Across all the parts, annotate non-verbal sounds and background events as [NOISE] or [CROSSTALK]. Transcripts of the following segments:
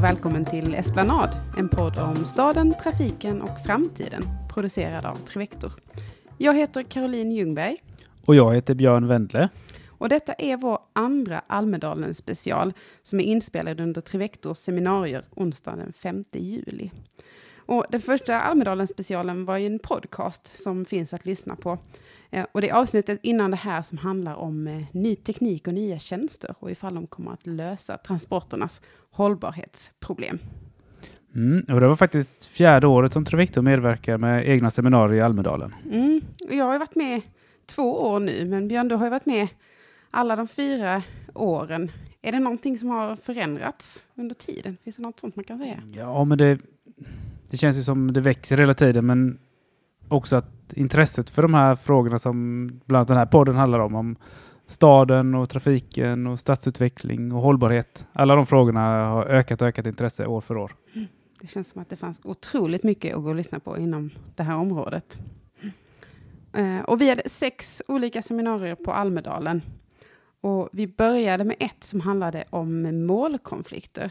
och välkommen till Esplanad, en podd om staden, trafiken och framtiden, producerad av Trivector. Jag heter Caroline Ljungberg. Och jag heter Björn Wendle. Och detta är vår andra Almedalen special som är inspelad under Trivectors seminarier onsdagen den 5 juli. Och den första Almedalen specialen var ju en podcast som finns att lyssna på. Eh, och det är avsnittet innan det här som handlar om eh, ny teknik och nya tjänster och ifall de kommer att lösa transporternas hållbarhetsproblem. Mm, och det var faktiskt fjärde året som Trivector medverkar med egna seminarier i Almedalen. Mm, jag har varit med två år nu, men Björn, du har ju varit med alla de fyra åren. Är det någonting som har förändrats under tiden? Finns det något sånt man kan säga? Ja, men det, det känns ju som det växer hela tiden, men också att intresset för de här frågorna som bland annat den här podden handlar om, om staden och trafiken och stadsutveckling och hållbarhet. Alla de frågorna har ökat och ökat intresse år för år. Mm. Det känns som att det fanns otroligt mycket att gå och lyssna på inom det här området. Eh, och vi hade sex olika seminarier på Almedalen. Och vi började med ett som handlade om målkonflikter.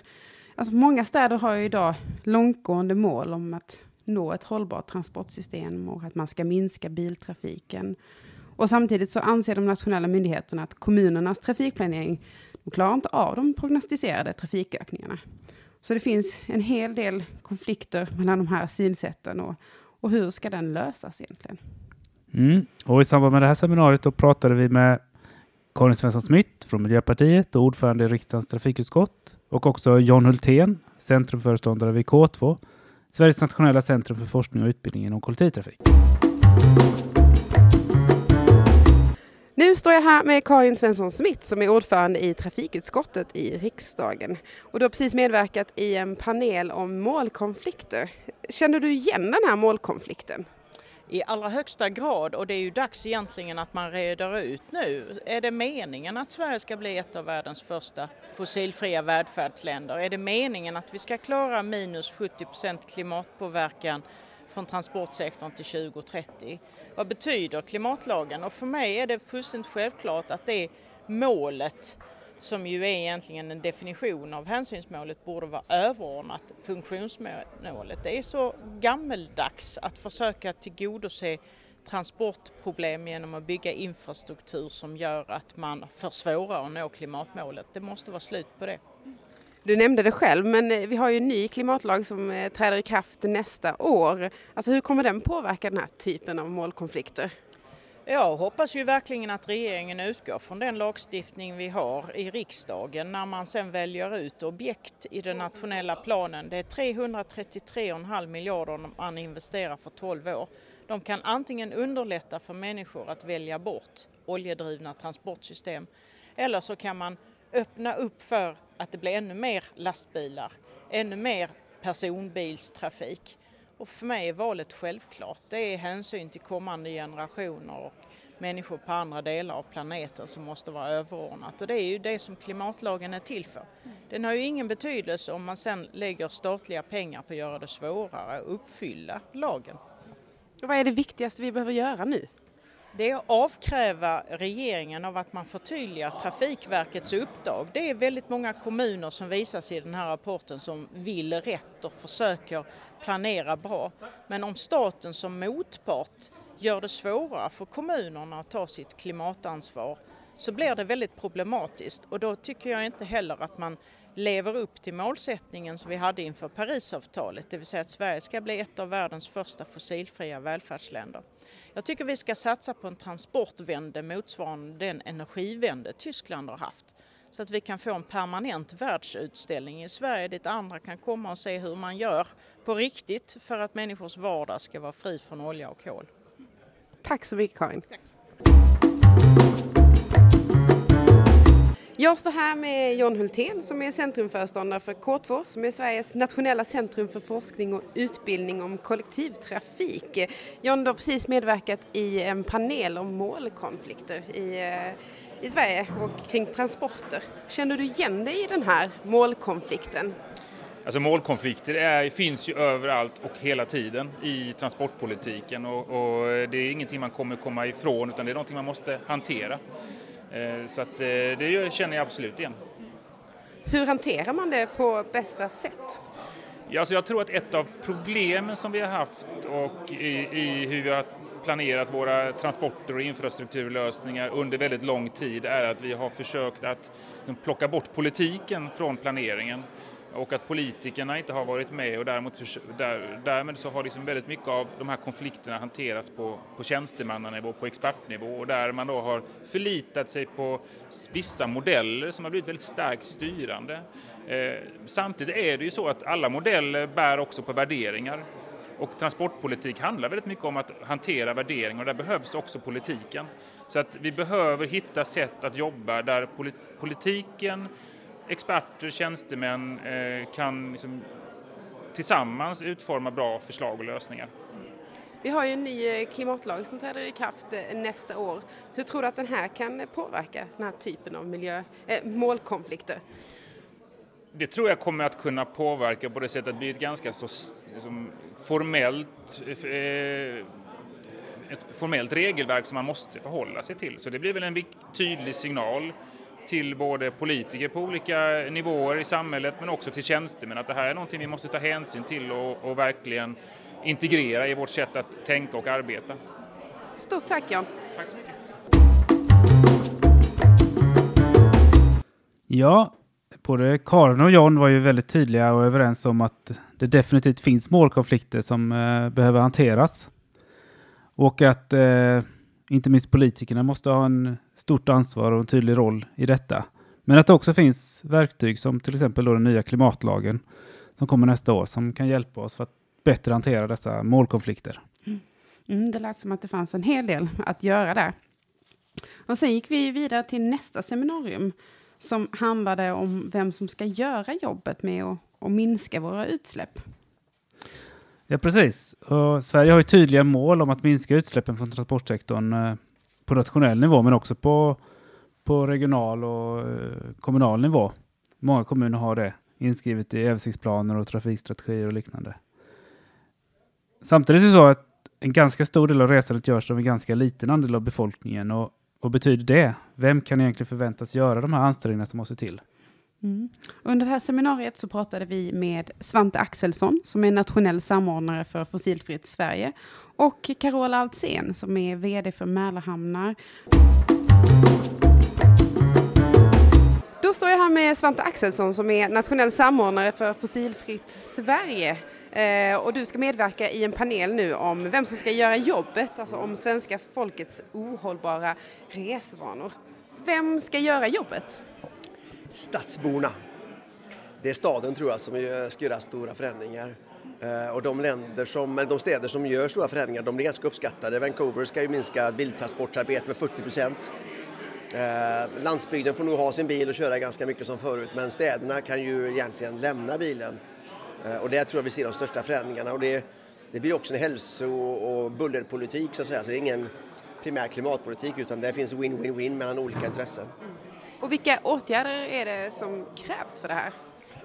Alltså många städer har ju idag långtgående mål om att nå ett hållbart transportsystem och att man ska minska biltrafiken. Och samtidigt så anser de nationella myndigheterna att kommunernas trafikplanering de klarar inte av de prognostiserade trafikökningarna. Så det finns en hel del konflikter mellan de här synsätten och, och hur ska den lösas egentligen? Mm. Och i samband med det här seminariet då pratade vi med Karin Svensson Smith från Miljöpartiet och ordförande i riksdagens trafikutskott och också John Hultén, centrumföreståndare vid K2, Sveriges nationella centrum för forskning och utbildning inom kollektivtrafik. Nu står jag här med Karin Svensson Smith som är ordförande i trafikutskottet i riksdagen. Och du har precis medverkat i en panel om målkonflikter. Känner du igen den här målkonflikten? I allra högsta grad och det är ju dags egentligen att man reder ut nu. Är det meningen att Sverige ska bli ett av världens första fossilfria välfärdsländer? Är det meningen att vi ska klara minus 70 procent klimatpåverkan från transportsektorn till 2030? Vad betyder klimatlagen? Och för mig är det fullständigt självklart att det målet som ju är egentligen en definition av hänsynsmålet, borde vara överordnat funktionsmålet. Det är så gammeldags att försöka tillgodose transportproblem genom att bygga infrastruktur som gör att man försvårar att nå klimatmålet. Det måste vara slut på det. Du nämnde det själv, men eh, vi har ju en ny klimatlag som eh, träder i kraft nästa år. Alltså hur kommer den påverka den här typen av målkonflikter? Jag hoppas ju verkligen att regeringen utgår från den lagstiftning vi har i riksdagen när man sen väljer ut objekt i den nationella planen. Det är 333,5 miljarder man investerar för 12 år. De kan antingen underlätta för människor att välja bort oljedrivna transportsystem eller så kan man öppna upp för att det blir ännu mer lastbilar, ännu mer personbilstrafik. Och för mig är valet självklart. Det är hänsyn till kommande generationer och människor på andra delar av planeten som måste vara överordnat. Och det är ju det som klimatlagen är till för. Den har ju ingen betydelse om man sen lägger statliga pengar på att göra det svårare att uppfylla lagen. Och vad är det viktigaste vi behöver göra nu? Det är att avkräva regeringen av att man förtydligar Trafikverkets uppdrag. Det är väldigt många kommuner som visas i den här rapporten som vill rätt och försöker planera bra. Men om staten som motpart gör det svårare för kommunerna att ta sitt klimatansvar så blir det väldigt problematiskt och då tycker jag inte heller att man lever upp till målsättningen som vi hade inför Parisavtalet, det vill säga att Sverige ska bli ett av världens första fossilfria välfärdsländer. Jag tycker vi ska satsa på en transportvände motsvarande den energivände Tyskland har haft så att vi kan få en permanent världsutställning i Sverige dit andra kan komma och se hur man gör på riktigt för att människors vardag ska vara fri från olja och kol. Tack så mycket Karin. Tack. Jag står här med John Hultén som är centrumföreståndare för K2 som är Sveriges nationella centrum för forskning och utbildning om kollektivtrafik. John, du har precis medverkat i en panel om målkonflikter i, eh, i Sverige och kring transporter. Känner du igen dig i den här målkonflikten? Alltså målkonflikter är, finns ju överallt och hela tiden i transportpolitiken och, och, det är ingenting man kommer komma ifrån utan det är någonting man måste hantera. Eh, så att eh, det känner jag absolut igen. hur hanterar man det på bästa sätt? Ja, alltså jag tror att ett av problemen som vi har haft och i, i hur vi har planerat våra transporter och infrastrukturlösningar under väldigt lång tid är att vi har försökt att liksom plocka bort politiken från planeringen och att politikerna inte har varit med och däremot, där, därmed så har liksom väldigt mycket av de här konflikterna hanterats på, på tjänstemannanivå, på expertnivå och där man då har förlitat sig på vissa modeller som har blivit väldigt starkt styrande. Eh, samtidigt är det ju så att alla modeller bär också på värderingar och transportpolitik handlar väldigt mycket om att hantera värderingar och där behövs också politiken. Så att vi behöver hitta sätt att jobba där politiken experter, tjänstemän eh, kan liksom tillsammans utforma bra förslag och lösningar. Vi har ju en ny eh, klimatlag som träder i kraft eh, nästa år. Hur tror du att den här kan påverka den här typen av miljö, äh, målkonflikter? Det tror jag kommer att kunna påverka på det sättet att det blir ett ganska så liksom, formellt eh, ett formellt regelverk som man måste förhålla sig till. Så det blir väl en tydlig signal till både politiker på olika nivåer i samhället men också till tjänstemän att det här är någonting vi måste ta hänsyn till och, och verkligen integrera i vårt sätt att tänka och arbeta. Stort tack Jan! Tack så mycket! Ja, både Karin och John var ju väldigt tydliga och överens om att det definitivt finns målkonflikter som eh, behöver hanteras. Och att eh, inte minst politikerna måste ha en stort ansvar och en tydlig roll i detta. Men att det också finns verktyg som till exempel den nya klimatlagen som kommer nästa år som kan hjälpa oss för att bättre hantera dessa målkonflikter. Mm. Mm, det lät som att det fanns en hel del att göra där. Och sen gick vi vidare till nästa seminarium som handlade om vem som ska göra jobbet med att, att minska våra utsläpp. Ja, precis. Och Sverige har ju tydliga mål om att minska utsläppen från transportsektorn eh, på nationell nivå, men också på, på regional och eh, kommunal nivå. Många kommuner har det inskrivet i översiktsplaner och trafikstrategier och liknande. Samtidigt är det så att en ganska stor del av resandet görs av en ganska liten andel av befolkningen. Och vad betyder det? Vem kan egentligen förväntas göra de här ansträngningarna som måste till? Mm. Under det här seminariet så pratade vi med Svante Axelsson som är nationell samordnare för Fossilfritt Sverige och Carola Altsén som är VD för Mälarhamnar. Då står jag här med Svante Axelsson som är nationell samordnare för Fossilfritt Sverige. Eh, och du ska medverka i en panel nu om vem som ska göra jobbet, alltså om svenska folkets ohållbara resvanor. Vem ska göra jobbet? stadsborna. Det är staden tror jag som ska göra stora förändringar. Eh, och de, länder som, eller de städer som gör stora förändringar de blir ganska uppskattade. Vancouver ska ju minska biltransportarbetet med 40 procent. Eh, landsbygden får nog ha sin bil och köra ganska mycket som förut men städerna kan ju egentligen lämna bilen. Eh, och där tror jag vi ser de största förändringarna och det, det blir också en hälso och bullerpolitik så att säga. Så det är ingen primär klimatpolitik utan det finns win-win-win mellan olika intressen. Och vilka åtgärder är det som krävs för det här?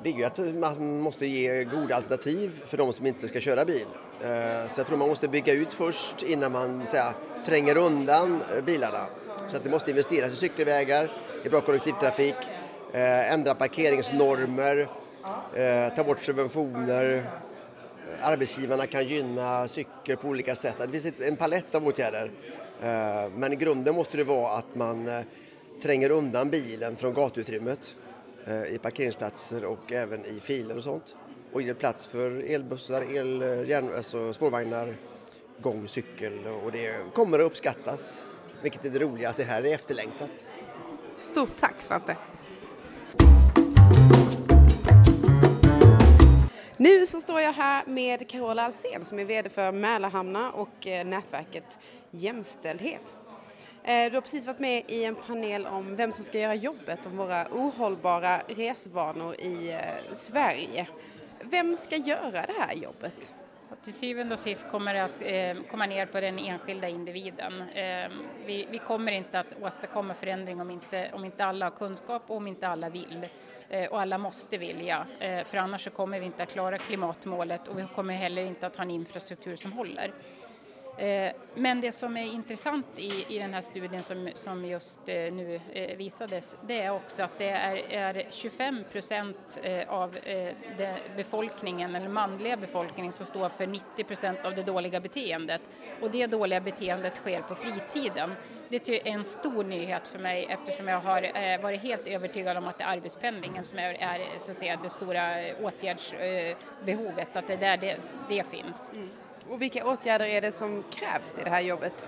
Det är ju att man måste ge goda alternativ för de som inte ska köra bil. Eh, så jag tror man måste bygga ut först innan man säga, tränger undan eh, bilarna. Så att det måste investeras i cykelvägar, i bra kollektivtrafik, ändra parkeringsnormer, Eh, ta bort subventioner. Eh, arbetsgivarna kan gynna cykel på olika sätt. Det finns en palett av åtgärder. Eh, men i grunden måste det vara att man tränger undan bilen från gatuutrymmet i parkeringsplatser och även i filer och sånt och ger plats för elbussar, el, järn, alltså spårvagnar, gång, cykel och det kommer att uppskattas. Vilket är det roliga att det här är efterlängtat. Stort tack Svante! Nu så står jag här med Carola Alsen som är VD för Mälarhamnar och eh, nätverket Jämställdhet. Eh, du har precis varit med i en panel om vem som ska göra jobbet om våra ohållbara resvanor i eh, Sverige. Vem ska göra det här jobbet? Till syvende och sist kommer det att eh, komma ner på den enskilda individen. Eh, vi, vi, kommer inte att åstadkomma förändring om inte, om inte alla har kunskap och om inte alla vill. Eh, och alla måste vilja, eh, för annars så kommer vi inte att klara klimatmålet och vi kommer heller inte att ha en infrastruktur som håller. Eh, men det som är intressant i, i den här studien som, som just eh, nu eh, visades, det är också att det är, är 25 procent av befolkningen, eller manliga befolkningen, som står för 90 procent av det dåliga beteendet. Och det dåliga beteendet sker på fritiden. Det är en stor nyhet för mig eftersom jag har varit helt övertygad om att det är arbetspendlingen som är, är så att säga, det stora åtgärdsbehovet, att det är där det, det finns. Mm. Och vilka åtgärder är det som krävs i det här jobbet?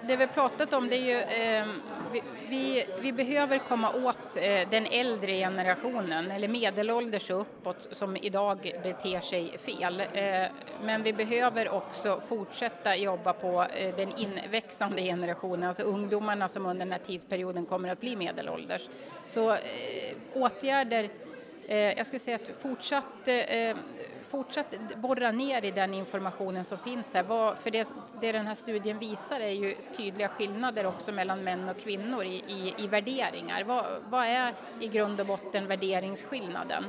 Det vi pratat om det är ju eh, vi, vi, vi, behöver komma åt eh, den äldre generationen eller medelålders och uppåt som idag beter sig fel. Eh, men vi behöver också fortsätta jobba på eh, den inväxande generationen, alltså ungdomarna som under den här tidsperioden kommer att bli medelålders. Så eh, åtgärder eh, jag skulle säga att fortsatt eh, fortsatt borra ner i den informationen som finns här. Vad, för det, det den här studien visar är ju tydliga skillnader också mellan män och kvinnor i, i, i värderingar. Vad, vad, är i grund och botten värderingsskillnaden?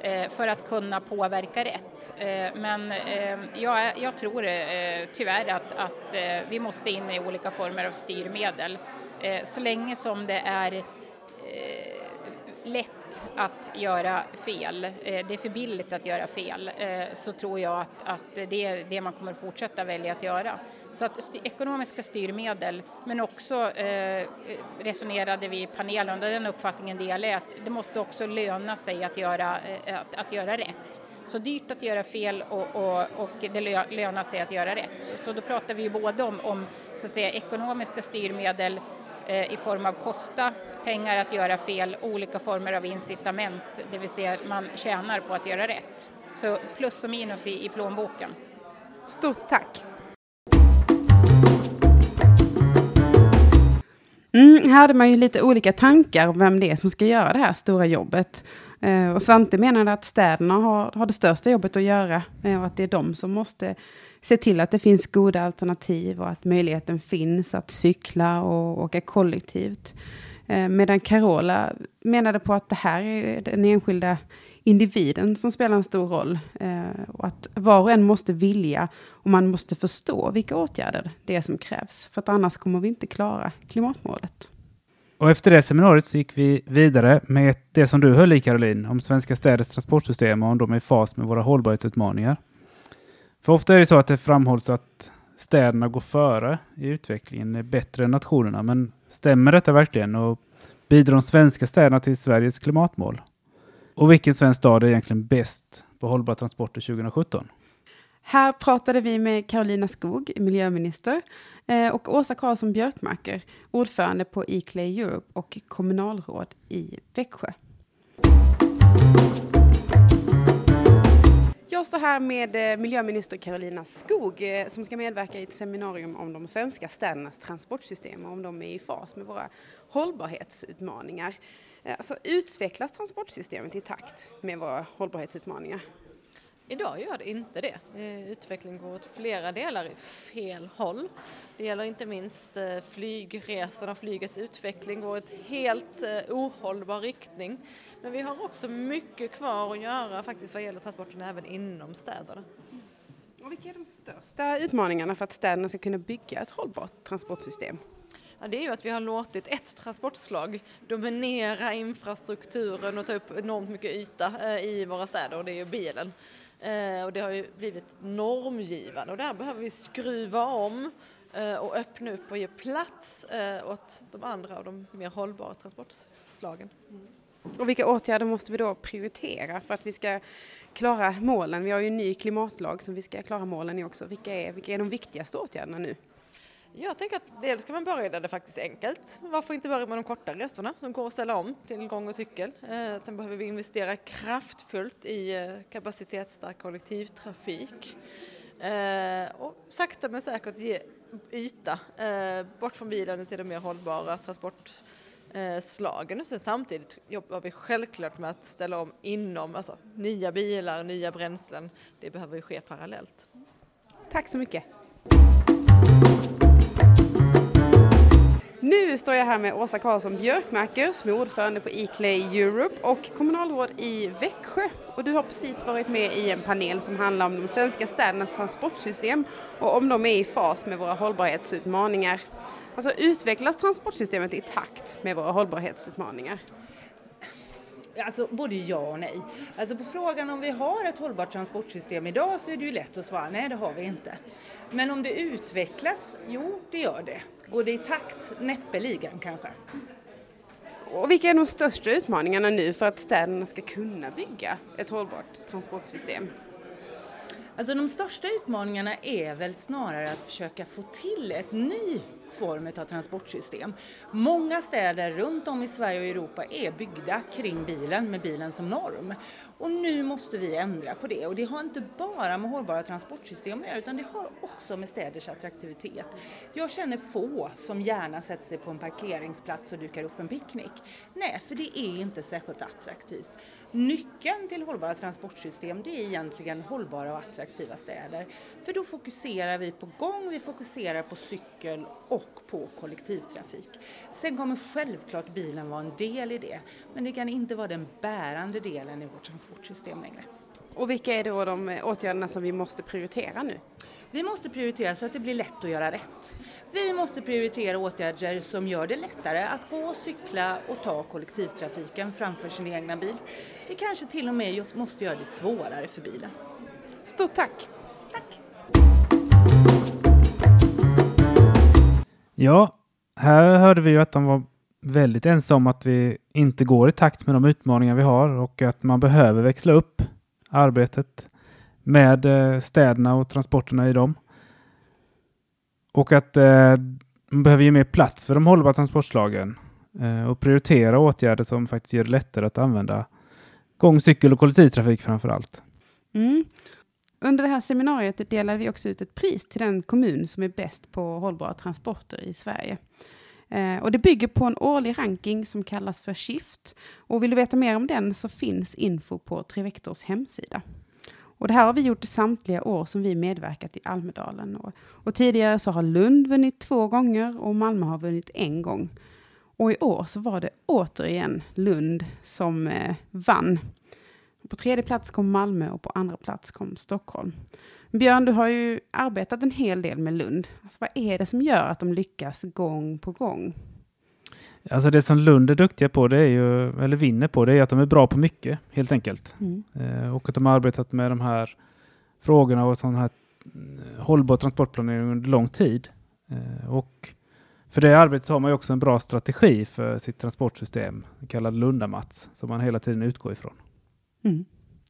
Eh, för att kunna påverka rätt. Eh, men eh, jag, jag, tror eh, tyvärr att, att eh, vi måste in i olika former av styrmedel. Eh, så länge som det är eh, lätt att göra fel, eh, det är för billigt att göra fel, eh, så tror jag att, att det är det man kommer att fortsätta välja att göra. Så att st ekonomiska styrmedel, men också eh, resonerade vi i panelen, och den uppfattningen delar jag, att det måste också löna sig att göra, eh, att, att, göra rätt. Så dyrt att göra fel och, och, och det lönar sig att göra rätt. Så, så då pratar vi ju både om, om så att säga, ekonomiska styrmedel Eh, i form av kosta pengar att göra fel, olika former av incitament, det vill säga man tjänar på att göra rätt. Så plus och minus i, i plånboken. Stort tack! Mm, här hade man ju lite olika tankar om vem det är som ska göra det här stora jobbet. Eh, och Svante menade att städerna har, har det största jobbet att göra eh, och att det är de som måste se till att det finns goda alternativ och att möjligheten finns att cykla och åka kollektivt. Eh, medan Carola menade på att det här är den enskilda individen som spelar en stor roll. Och att var och en måste vilja och man måste förstå vilka åtgärder det är som krävs. För att annars kommer vi inte klara klimatmålet. Och efter det seminariet så gick vi vidare med det som du höll i Caroline, om svenska städers transportsystem och om de är i fas med våra hållbarhetsutmaningar. För ofta är det så att det framhålls att städerna går före i utvecklingen, är bättre än nationerna. Men stämmer detta verkligen? Och bidrar de svenska städerna till Sveriges klimatmål? Och vilken svensk stad är egentligen bäst på hållbara transporter 2017? Här pratade vi med Carolina Skog, miljöminister, eh, och Åsa Karlsson Björkmarker, ordförande på Eclay Europe och kommunalråd i Växjö. Jag står här med eh, miljöminister Carolina Skog eh, som ska medverka i ett seminarium om de svenska städernas transportsystem och om de är i fas med våra hållbarhetsutmaningar. Alltså, utvecklas transportsystemet i takt med våra hållbarhetsutmaningar? Idag gör det inte det. Utvecklingen går åt flera delar i fel håll. Det gäller inte minst eh, flygresorna, flygets utveckling går i en helt eh, ohållbar riktning. Men vi har också mycket kvar att göra faktiskt vad gäller transporterna även inom städerna. Och vilka är de största utmaningarna för att städerna ska kunna bygga ett hållbart transportsystem? Ja, det är ju att vi har låtit ett transportslag dominera infrastrukturen och ta upp enormt mycket yta eh, i våra städer och det är ju bilen. Eh, och det har ju blivit normgivande och där behöver vi skruva om eh, och öppna upp och ge plats eh, åt de andra och de mer hållbara transportslagen. Mm. Och vilka åtgärder måste vi då prioritera för att vi ska klara målen? Vi har ju en ny klimatlag som vi ska klara målen i också. Vilka är, vilka är de viktigaste åtgärderna nu? Jag tänker att dels kan man börja där det faktiskt är enkelt. Varför inte börja med de korta resorna som går att ställa om till gång och cykel. Eh, sen behöver vi investera kraftfullt i eh, kapacitetsstark kollektivtrafik. Eh, och sakta men säkert ge yta eh, bort från bilen till de mer hållbara transportslagen. Och sen samtidigt jobbar vi självklart med att ställa om inom, alltså nya bilar, nya bränslen. Det behöver ju ske parallellt. Tack så mycket. Nu står jag här med Åsa Karlsson Björkmarker som är ordförande på E-Clay Europe och kommunalråd i Växjö. Och du har precis varit med i en panel som handlar om de svenska städernas transportsystem och om de är i fas med våra hållbarhetsutmaningar. Alltså utvecklas transportsystemet i takt med våra hållbarhetsutmaningar? Alltså både ja och nej. Alltså på frågan om vi har ett hållbart transportsystem idag så är det ju lätt att svara nej det har vi inte. Men om det utvecklas, jo det gör det. Går det i takt? Näppeligen kanske. Och vilka är de största utmaningarna nu för att städerna ska kunna bygga ett hållbart transportsystem? Alltså de största utmaningarna är väl snarare att försöka få till ett ny form av transportsystem. Många städer runt om i Sverige och Europa är byggda kring bilen med bilen som norm. Och nu måste vi ändra på det och det har inte bara med hållbara transportsystem att göra utan det har också med städers attraktivitet. Jag känner få som gärna sätter sig på en parkeringsplats och dukar upp en picknick. Nej, för det är inte särskilt attraktivt. Nyckeln till hållbara transportsystem det är egentligen hållbara och attraktiva städer. För då fokuserar vi på gång, vi fokuserar på cykel och på kollektivtrafik. Sen kommer självklart bilen vara en del i det, men det kan inte vara den bärande delen i vårt transportsystem längre. Och vilka är då de åtgärderna som vi måste prioritera nu? Vi måste prioritera så att det blir lätt att göra rätt. Vi måste prioritera åtgärder som gör det lättare att gå, cykla och ta kollektivtrafiken framför sin egna bil. Vi kanske till och med måste göra det svårare för bilen. Stort tack! Tack! Ja, här hörde vi ju att de var väldigt ense om att vi inte går i takt med de utmaningar vi har och att man behöver växla upp arbetet med eh, städerna och transporterna i dem. Och att eh, man behöver ge mer plats för de hållbara transportslagen eh, och prioritera åtgärder som faktiskt gör det lättare att använda gång, cykel och kollektivtrafik framför allt. Mm. Under det här seminariet delade vi också ut ett pris till den kommun som är bäst på hållbara transporter i Sverige. Eh, och det bygger på en årlig ranking som kallas för Shift. Och vill du veta mer om den så finns info på Trivectors hemsida. Och det här har vi gjort samtliga år som vi medverkat i Almedalen. Och, och, tidigare så har Lund vunnit två gånger och Malmö har vunnit en gång. Och i år så var det återigen Lund som eh, vann. På tredje plats kom Malmö och på andra plats kom Stockholm. Björn, du har ju arbetat en hel del med Lund. Alltså, vad är det som gör att de lyckas gång på gång? Alltså det som Lund är duktiga på, det är ju, eller vinner på, det är att de är bra på mycket, helt enkelt. Mm. Eh, och att de har arbetat med de här frågorna och sån här eh, hållbar transportplanering under lång tid. Eh, och för det arbetet har man ju också en bra strategi för sitt transportsystem, kallad Lundamats, som man hela tiden utgår ifrån. Mm.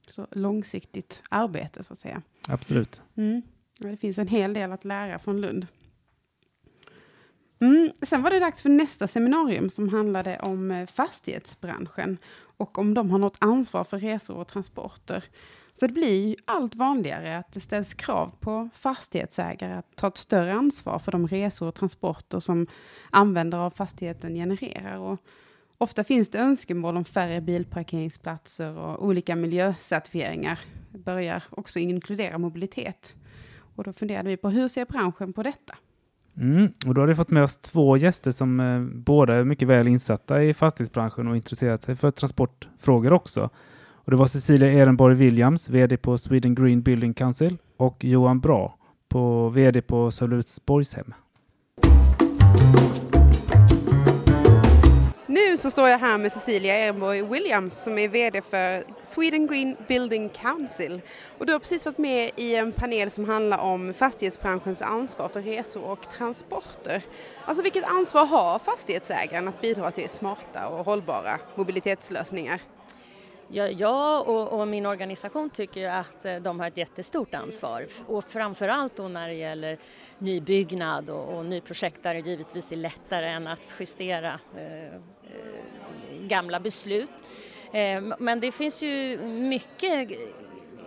Så långsiktigt arbete så att säga. Absolut. Mm. Det finns en hel del att lära från Lund. Mm. Sen var det dags för nästa seminarium som handlade om eh, fastighetsbranschen och om de har något ansvar för resor och transporter. Så det blir allt vanligare att det ställs krav på fastighetsägare att ta ett större ansvar för de resor och transporter som användare av fastigheten genererar. Och ofta finns det önskemål om färre bilparkeringsplatser och olika miljöcertifieringar börjar också inkludera mobilitet. Och då funderade vi på hur ser branschen på detta? Mm, och då har vi fått med oss två gäster som eh, båda är mycket väl insatta i fastighetsbranschen och intresserat sig för transportfrågor också. Och det var Cecilia Ehrenborg Williams, VD på Sweden Green Building Council och Johan Bra, på VD på Sölvesborgshem. Nu så står jag här med Cecilia Ehrenborg Williams som är VD för Sweden Green Building Council. Och du har precis varit med i en panel som handlar om fastighetsbranschens ansvar för resor och transporter. Alltså vilket ansvar har fastighetsägaren att bidra till smarta och hållbara mobilitetslösningar? Ja, jag och, och, min organisation tycker att eh, de har ett jättestort ansvar och framförallt då när det gäller nybyggnad och, och nyprojekt där det givetvis är lättare än att justera eh Eh, gamla beslut. Eh, men det finns ju mycket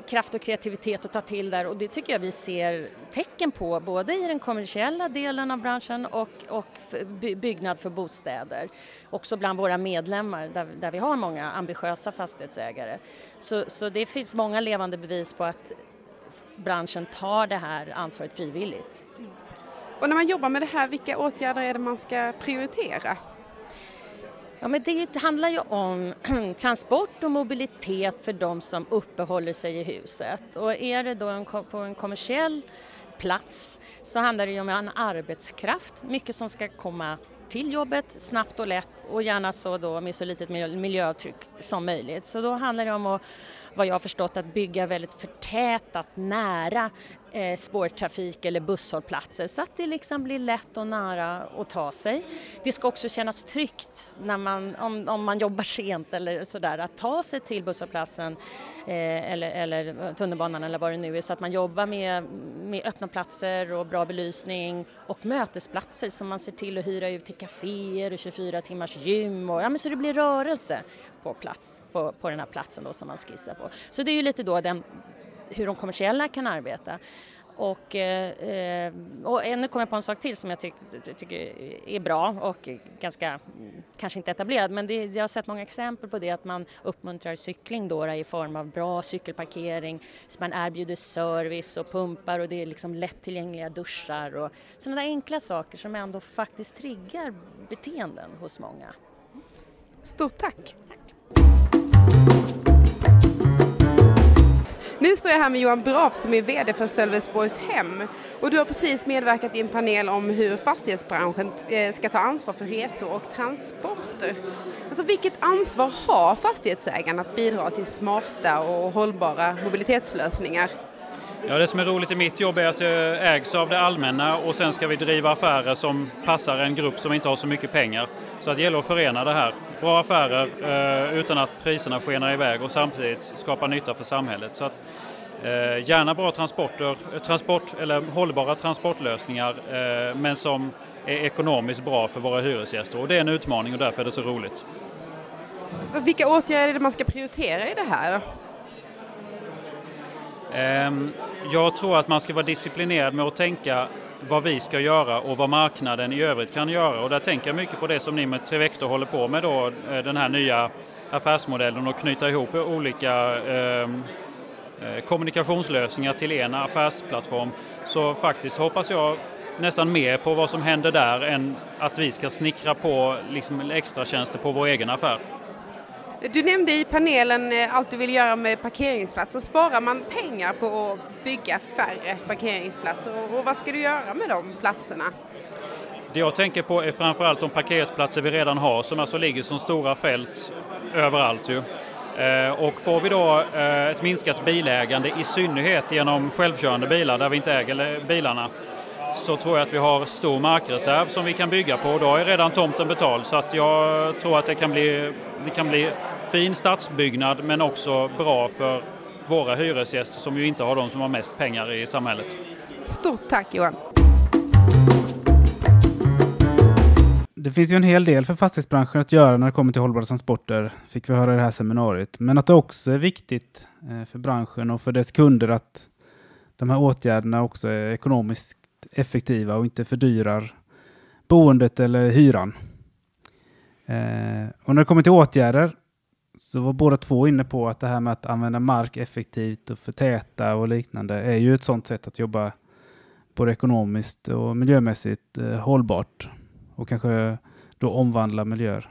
kraft och kreativitet att ta till där och det tycker jag vi ser tecken på både i den kommersiella delen av branschen och, och byggnad för bostäder. Också bland våra medlemmar där, där vi har många ambitiösa fastighetsägare. Så, så det finns många levande bevis på att branschen tar det här ansvaret frivilligt. Och när man jobbar med det här, vilka åtgärder är det man ska prioritera? Ja, men det handlar ju om [CLEARS THROAT] transport och mobilitet för de som uppehåller sig i huset. Och är det då en, på en kommersiell plats så handlar det ju om en arbetskraft, mycket som ska komma till jobbet snabbt och lätt och gärna så då med så litet miljöavtryck som möjligt. Så då handlar det om att, vad jag har förstått, att bygga väldigt förtätat nära eh, spårtrafik eller busshållplatser så att det liksom blir lätt och nära att ta sig. Det ska också kännas tryggt när man, om, om man jobbar sent eller sådär att ta sig till busshållplatsen eh, eller, eller tunnelbanan eller vad det nu är så att man jobbar med, med öppna platser och bra belysning och mötesplatser som man ser till att hyra ut till kaféer och 24 timmars gym och ja, men så det blir rörelse på plats på, på den här platsen då som man skissar på. Så det är ju lite då den hur de kommersiella kan arbeta. Och, eh, och nu kommer jag på en sak till som jag tyck, tycker är bra och ganska, kanske inte etablerad, men det, jag har sett många exempel på det att man uppmuntrar cykling då i form av bra cykelparkering, så man erbjuder service och pumpar och det är liksom lättillgängliga duschar och sådana där enkla saker som ändå faktiskt triggar beteenden hos många. Stort tack! tack. Nu står jag här med Johan Braf som är VD för Sölvesborgs Hem och du har precis medverkat i en panel om hur fastighetsbranschen eh, ska ta ansvar för resor och transporter. Alltså vilket ansvar har fastighetsägarna att bidra till smarta och hållbara mobilitetslösningar? Ja, det som är roligt i mitt jobb är att jag ägs av det allmänna och sen ska vi driva affärer som passar en grupp som inte har så mycket pengar. Så det gäller att förena det här. Bra affärer eh, utan att priserna skenar iväg och samtidigt skapa nytta för samhället. Så att, eh, gärna bra transporter, transport, eller hållbara transportlösningar eh, men som är ekonomiskt bra för våra hyresgäster. Och det är en utmaning och därför är det så roligt. Så vilka åtgärder är det man ska prioritera i det här? Ehm, jag tror att man ska vara disciplinerad med att tänka vad vi ska göra och vad marknaden i övrigt kan göra. Och där tänker jag mycket på det som ni med Trivector håller på med då, eh, den här nya affärsmodellen och knyta ihop olika ehm, eh, kommunikationslösningar till en affärsplattform. Så faktiskt hoppas jag nästan mer på vad som händer där än att vi ska snickra på liksom extra tjänster på vår egen affär. Du nämnde i panelen eh, allt du vill göra med parkeringsplatser. Sparar man pengar på att bygga färre parkeringsplatser och vad ska du göra med de platserna? Det jag tänker på är framförallt de parkeringsplatser vi redan har som alltså ligger som stora fält överallt ju. Eh, och får vi då eh, ett minskat bilägande i synnerhet genom självkörande bilar där vi inte äger bilarna så tror jag att vi har stor markreserv som vi kan bygga på. Då är redan tomten betald så att jag tror att det kan bli, det kan bli fin stadsbyggnad men också bra för våra hyresgäster som ju inte har de som har mest pengar i samhället. Stort tack Johan! Det finns ju en hel del för fastighetsbranschen att göra när det kommer till hållbara transporter, fick vi höra i det här seminariet. Men att det också är viktigt eh, för branschen och för dess kunder att de här åtgärderna också är ekonomiskt effektiva och inte fördyrar boendet eller hyran. Eh, och när det kommer till åtgärder så var båda två inne på att det här med att använda mark effektivt och förtäta och liknande är ju ett sådant sätt att jobba både ekonomiskt och miljömässigt eh, hållbart och kanske då omvandla miljöer.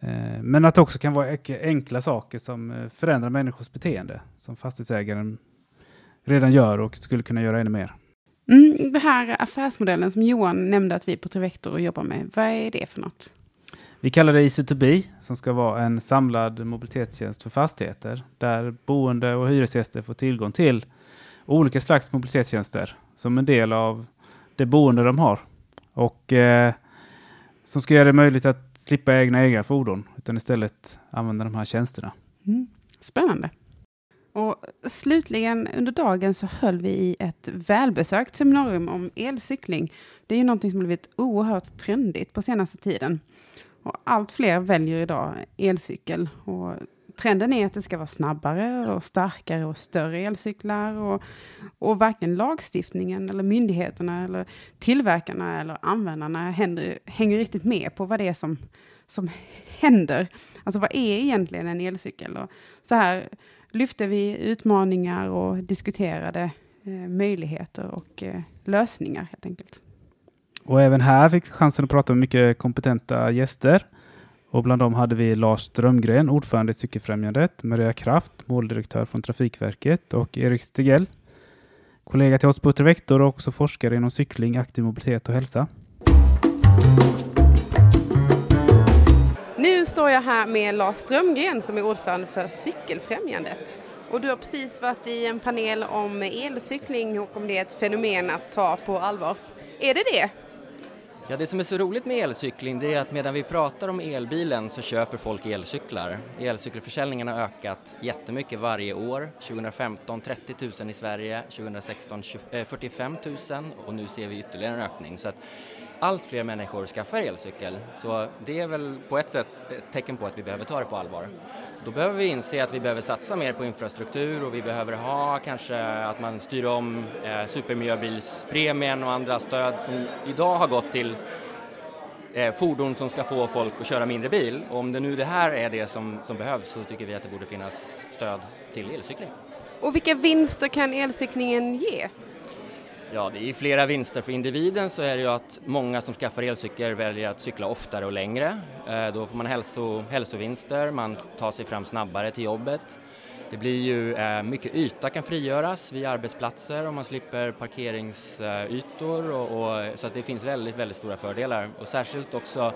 Eh, men att det också kan vara enkla saker som eh, förändrar människors beteende som fastighetsägaren redan gör och skulle kunna göra ännu mer. Mm, den här affärsmodellen som Johan nämnde att vi på Trivector jobbar med, vad är det för något? Vi kallar det EasyToBe som ska vara en samlad mobilitetstjänst för fastigheter där boende och hyresgäster får tillgång till olika slags mobilitetstjänster som en del av det boende de har och eh, som ska göra det möjligt att slippa egna egna fordon utan istället använda de här tjänsterna. Mm. Spännande. Och slutligen under dagen så höll vi i ett välbesökt seminarium om elcykling. Det är ju någonting som blivit oerhört trendigt på senaste tiden. Och allt fler väljer idag elcykel. Och trenden är att det ska vara snabbare och starkare och större elcyklar. Och, och varken lagstiftningen eller myndigheterna eller tillverkarna eller användarna händer, hänger riktigt med på vad det är som, som händer. Alltså vad är egentligen en elcykel? Och så här lyfte vi utmaningar och diskuterade eh, möjligheter och eh, lösningar helt enkelt. Och även här fick vi chansen att prata med mycket kompetenta gäster. Och bland dem hade vi Lars Strömgren, ordförande i Cykelfrämjandet, Maria Kraft, måldirektör från Trafikverket och Erik Stegell, kollega till oss på Utrevektor och också forskare inom cykling, aktiv mobilitet och hälsa. Nu står jag här med Lars Strömgren som är ordförande för Cykelfrämjandet. Och du har precis varit i en panel om elcykling och om det är ett fenomen att ta på allvar. Är det det? Ja, det som är så roligt med elcykling det är att medan vi pratar om elbilen så köper folk elcyklar. Elcykelförsäljningen har ökat jättemycket varje år. 2015 30 000 i Sverige, 2016 45 000 och nu ser vi ytterligare en ökning. Så att allt fler människor skaffar elcykel. Så det är väl på ett sätt ett tecken på att vi behöver ta det på allvar. Då behöver vi inse att vi behöver satsa mer på infrastruktur och vi behöver ha kanske att man styr om eh, supermiljöbilspremien och andra stöd som idag har gått till eh, fordon som ska få folk att köra mindre bil. Och om det nu det här är det som, som behövs så tycker vi att det borde finnas stöd till elcykling. Och vilka vinster kan elcyklingen ge? Ja, det är flera vinster för individen så är det ju att många som skaffar elcykel väljer att cykla oftare och längre. Eh, då får man hälso, hälsovinster, man tar sig fram snabbare till jobbet. Det blir ju eh, mycket yta kan frigöras vid arbetsplatser och man slipper parkeringsytor och, och, så att det finns väldigt, väldigt stora fördelar och särskilt också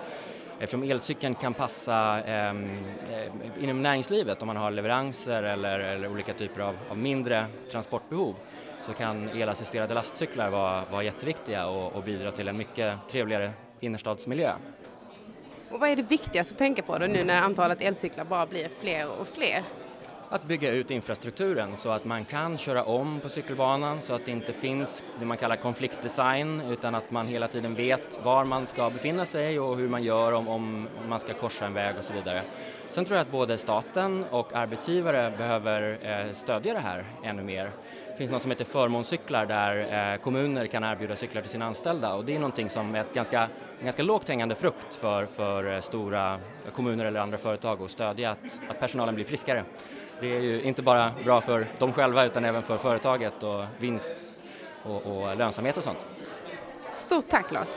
eftersom elcykeln kan passa ehm, eh, inom näringslivet om man har leveranser eller, eller olika typer av, av mindre transportbehov så kan elassisterade lastcyklar vara, vara jätteviktiga och, och bidra till en mycket trevligare innerstadsmiljö. Och vad är det viktigaste att tänka på då nu när antalet elcyklar bara blir fler och fler? Att bygga ut infrastrukturen så att man kan köra om på cykelbanan så att det inte finns det man kallar konfliktdesign utan att man hela tiden vet var man ska befinna sig och hur man gör om, om man ska korsa en väg och så vidare. Sen tror jag att både staten och arbetsgivare behöver eh, stödja det här ännu mer. Det finns något som heter förmånscyklar där eh, kommuner kan erbjuda cyklar till sina anställda och det är någonting som är ett ganska, en ganska lågt hängande frukt för, för eh, stora kommuner eller andra företag att stödja att, att personalen blir friskare. Det är ju inte bara bra för dem själva utan även för företaget och vinst och, och lönsamhet och sånt. Stort tack Lars!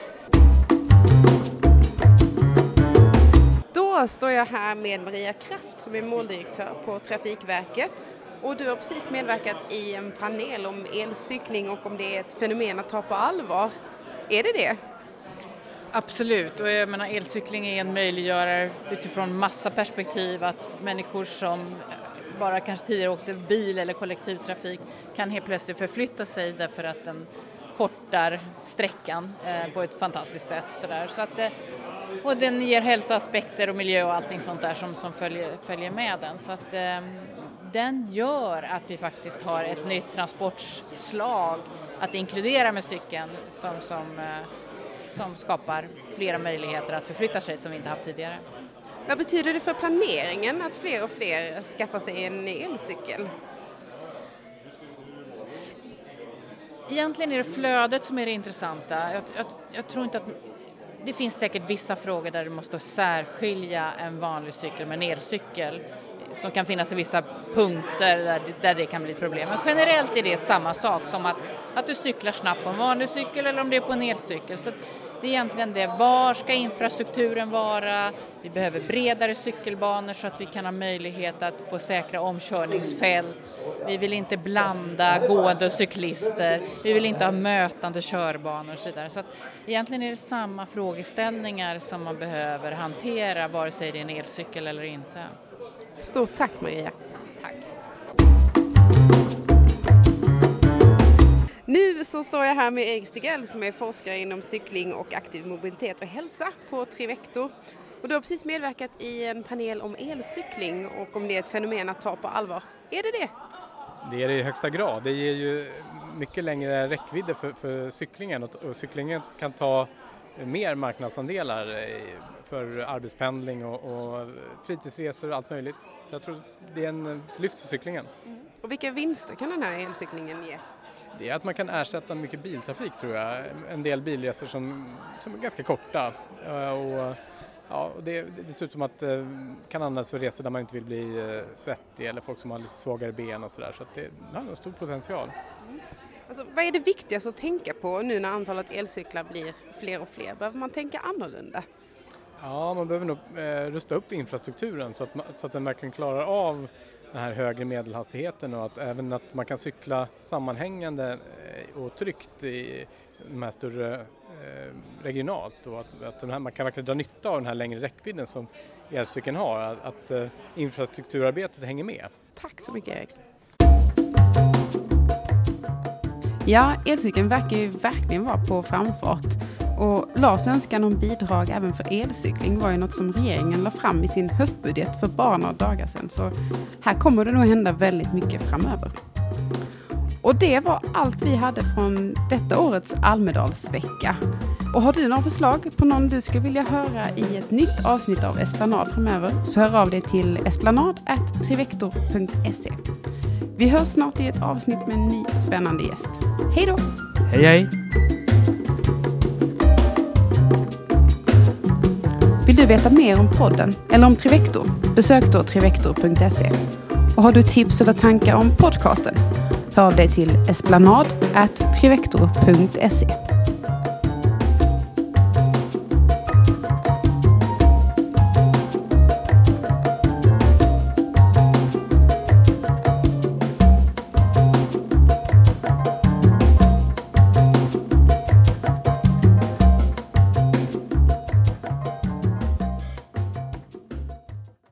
Då står jag här med Maria Kraft som är måldirektör på Trafikverket och du har precis medverkat i en panel om elcykling och om det är ett fenomen att ta på allvar. Är det det? Absolut, och jag menar elcykling är en möjliggörare utifrån massa perspektiv att människor som bara kanske tidigare åkte bil eller kollektivtrafik kan helt plötsligt förflytta sig därför att den kortar sträckan eh, på ett fantastiskt sätt. Sådär. Så att, eh, och den ger hälsoaspekter och miljö och allting sånt där som, som följer, följer med den. Så att, eh, den gör att vi faktiskt har ett nytt transportslag att inkludera med cykeln som, som, eh, som skapar flera möjligheter att förflytta sig som vi inte haft tidigare. Vad betyder det för planeringen att fler och fler skaffar sig en elcykel? Egentligen är det flödet som är det intressanta. Jag, jag, jag tror inte att det finns säkert vissa frågor där du måste särskilja en vanlig cykel med en elcykel som kan finnas i vissa punkter där, där det kan bli problem. Men generellt är det samma sak som att, att du cyklar snabbt på en vanlig cykel eller om det är på en elcykel. Så det är egentligen det, var ska infrastrukturen vara? Vi behöver bredare cykelbanor så att vi kan ha möjlighet att få säkra omkörningsfält. Vi vill inte blanda gående och cyklister. Vi vill inte ha mötande körbanor och så vidare. Så att egentligen är det samma frågeställningar som man behöver hantera vare sig det är en elcykel eller inte. Stort tack Maria. Tack. Nu så står jag här med Erik Stigell som är forskare inom cykling och aktiv mobilitet och hälsa på Trivector. Och du har precis medverkat i en panel om elcykling och om det är ett fenomen att ta på allvar. Är det det? Det är det i högsta grad. Det ger ju mycket längre räckvidder för, för cyklingen och, och cyklingen kan ta mer marknadsandelar för arbetspendling och, och fritidsresor och allt möjligt. Jag tror det är en lyft för cyklingen. Mm. Och vilka vinster kan den här elcyklingen ge? Det är att man kan ersätta mycket biltrafik tror jag. En del bilresor som, som är ganska korta. Och, ja, och det dessutom att det kan användas för resor där man inte vill bli svettig eller folk som har lite svagare ben och sådär. Så, så det har en stor potential. Alltså, vad är det viktigaste att tänka på nu när antalet elcyklar blir fler och fler? Behöver man tänka annorlunda? Ja, man behöver nog eh, rusta upp infrastrukturen så att, man, så att den verkligen klarar av den här högre medelhastigheten och att även att man kan cykla sammanhängande eh, och tryggt i de här större eh, regionalt och att, att här, man kan verkligen dra nytta av den här längre räckvidden som elcykeln har, att, att eh, infrastrukturarbetet hänger med. Tack så mycket Erik. Ja, elcykeln verkar ju verkligen vara på framfart. Och Lars önskan om bidrag även för elcykling var ju något som regeringen la fram i sin höstbudget för bara några dagar sedan. Så här kommer det nog hända väldigt mycket framöver. Och det var allt vi hade från detta årets Almedalsvecka. Och har du några förslag på någon du skulle vilja höra i ett nytt avsnitt av Esplanad framöver så hör av dig till esplanad.trivector.se. Vi hörs snart i ett avsnitt med en ny spännande gäst. Hej då! Hej hej! Vill du veta mer om podden eller om Trivector? Besök då trivector.se. Och har du tips eller tankar om podcasten? Hör av dig till esplanad.trivector.se.